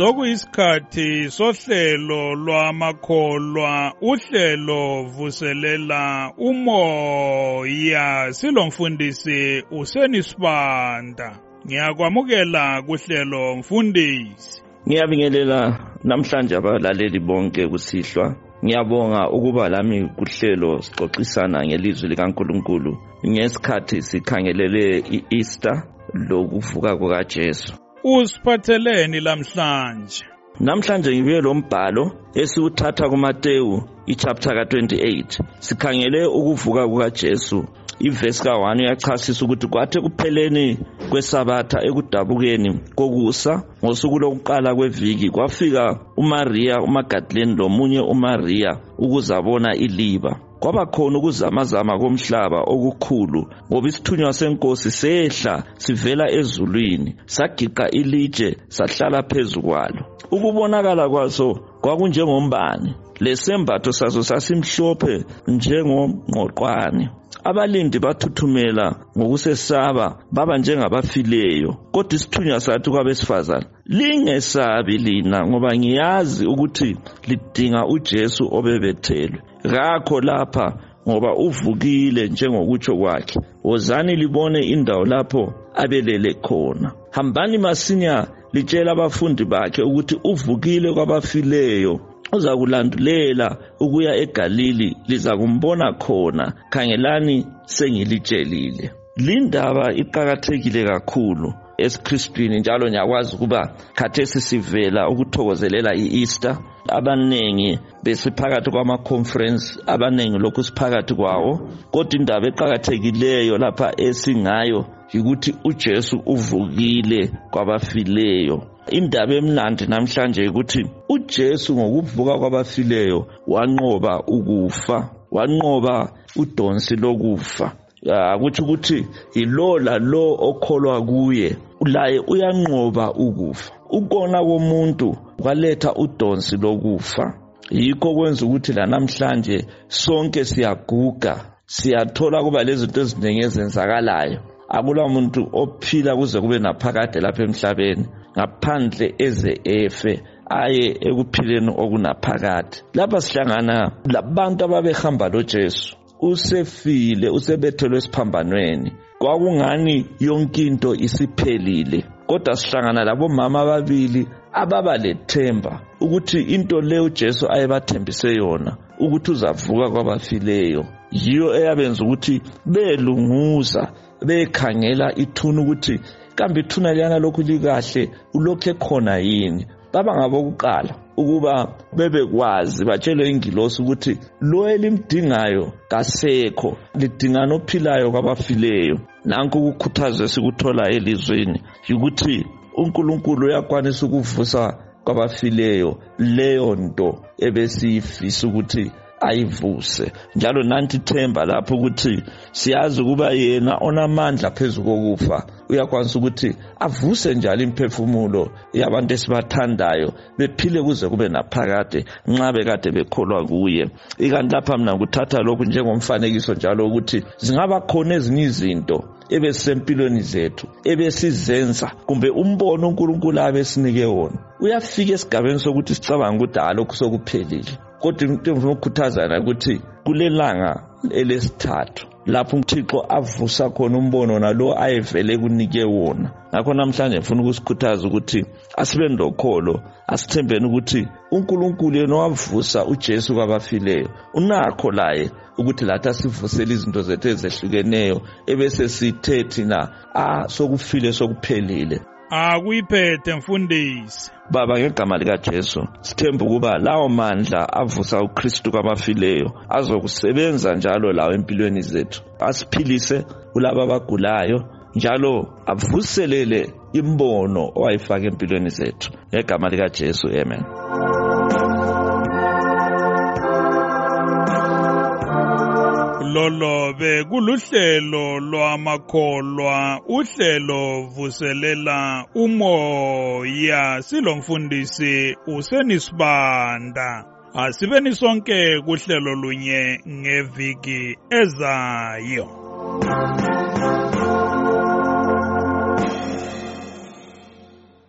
sokuyisikhathi sohlelo lwamakholwa uhlelo vuselela umoya. Silomfundisi usenisibanda ngiyakwamukela kuhlelo mfundisi. Ngiyabingelela namhlanje abalaleli bonke kusihlwa. Ngiyabonga ukuba lami kuhlelo sixoxisana ngelizwi likaNkuluNkulu ngesikhathi sikhangelele i-Easter lokuvuka kukaJesu. Usiphatheleni lamhlanje. Namhlanje ngibuye lo mbhalo esiwuthatha kuMateyu ichapter ka28 sikhangele ukuvuka kukaJesu. Ivesi ka1 uyachasisa ukuthi kwathi kupheleni kwesabatha ekudabukeni kokusa ngosuku lokuqala kweviki kwafika uMaria uMagadalene lomunye uMaria ukuzabona iliba. Kwaba khona ukuzamazama komhlaba okukhulu ngoba isithunywa senkosi sehla sivela ezulwini sagiqa ilitshe sahlala phezu kwalo. Ukubonakala kwaso kwakunjengombane lesembatho saso sasimhlophe njengongqoqwane abalindi bathuthumela ngokusesaba baba njengabafileyo. Kodwa isithunywa sathi kwabesifazane lingesabi lina ngoba ngiyazi ukuthi lidinga ujesu obebethelwe. Kakho lapha ngoba uvukile njengokutsho kwakhe. Wozani libone indawo lapho abelele khona. Hambani masinya litshela abafundi bakhe ukuthi uvukile kwabafileyo. Uza kulandulela ukuya eGalili liza kumbona khona. Khangelani sengilitshelile. Lindaba iqhakathekile kakhulu. esiKristwini njalo ngiyakwazi ukuba khathesi sivela ukuthokozelela iEaster. Abaningi besiphakathi kwama-conference abaningi lokhu siphakathi kwawo. Kodwa indaba eqhakathekileyo lapha esingayo yikuthi uJesu uvukile kwabafileyo. Indaba emnandi namhlanje ukuthi uJesu ngokuvuka kwabafileyo wanqoba ukufa wanqoba udonsi lokufa. Akutsho ukuthi yilo lalo okholwa kuye laye uyanqoba ukufa. Ukona komuntu kwaletha udonsi lokufa. Yikho kwenza ukuthi lanamhlanje sonke siyaguga siyathola kuba lezinto eziningi ezenzakalayo. Akula muntu ophila kuze kube naphakade lapha emhlabeni ngaphandle eze efe aye ekuphileni okunaphakade. Lapha sihlangana labantu ababehamba lojesu. Usefile usebethelwe esiphambanweni. Kwakungani yonke into isiphelile kodwa sihlangana labomama ababili ababa lethemba ukuthi into le ujesu ayebathembise yona ukuthi uzavuka kwabafileyo. Yiyo eyabenza ukuthi belunguza bekhangela ithuna ukuthi kambe ithuna liyana lokhu likahle ulokhu ekhona yini? Baba ngabokuqala ukuba bebekwazi batshelwe ingilosi ukuthi lo elimdingayo kasekho lidingana ophilayo kwabafileyo. Nanku ukukhuthazwa sikuthola elizweni yikuthi uNkulunkulu uyakwanisa ukuvusa kwabafileyo leyo nto ebesiyifisa ukuthi ayivuse. Njalo nanti themba lapho ukuthi siyazi ukuba yena onamandla phezu kokufa uyakwanisa ukuthi avuse njalo imphefumulo yabantu esibathandayo bephile kuze kube naphakade nxa bekade bekholwa kuye. Ikanti lapha mina ngikuthatha lokhu njengomfanekiso njalo ukuthi zingaba khona ezinye izinto ebesisempilweni zethu ebesizenza kumbe umbono unkulunkulu abesinike wona. Uyafika esigabeni sokuthi sicabanga ukuthi halokhu sokuphelile. Kodwa into engifuna ukukhuthazana ukuthi kulelanga elesithathu lapho uthixo avusa khona umbono nalo ayevele kunike wona. Ngakho namhlanje ngifuna ukusikhuthaza ukuthi asibe ndokholo asithembeni ukuthi unkulunkulu yena owavusa ujesu kwabafileyo unakho laye ukuthi lathi asivusele izinto zethu ezehlukeneyo ebese sithe thina a sokufile sokuphelile. Akuyiphethe mfundisi. Baba ngegama likajesu sithemba ukuba lawo mandla avusa ukristu kwabafileyo azokusebenza njalo lawo empilweni zethu. Asiphilise kulabo abagulayo njalo avuselele imbono owayifaka empilweni zethu. Ngegama likajesu amen. Lolo bekuluhlelo lwamakholwa. Uhlelo vuselela umoya. Silomfundisi usenisibanda asibeni sonke kuhlelo lunye ngeviki ezayo.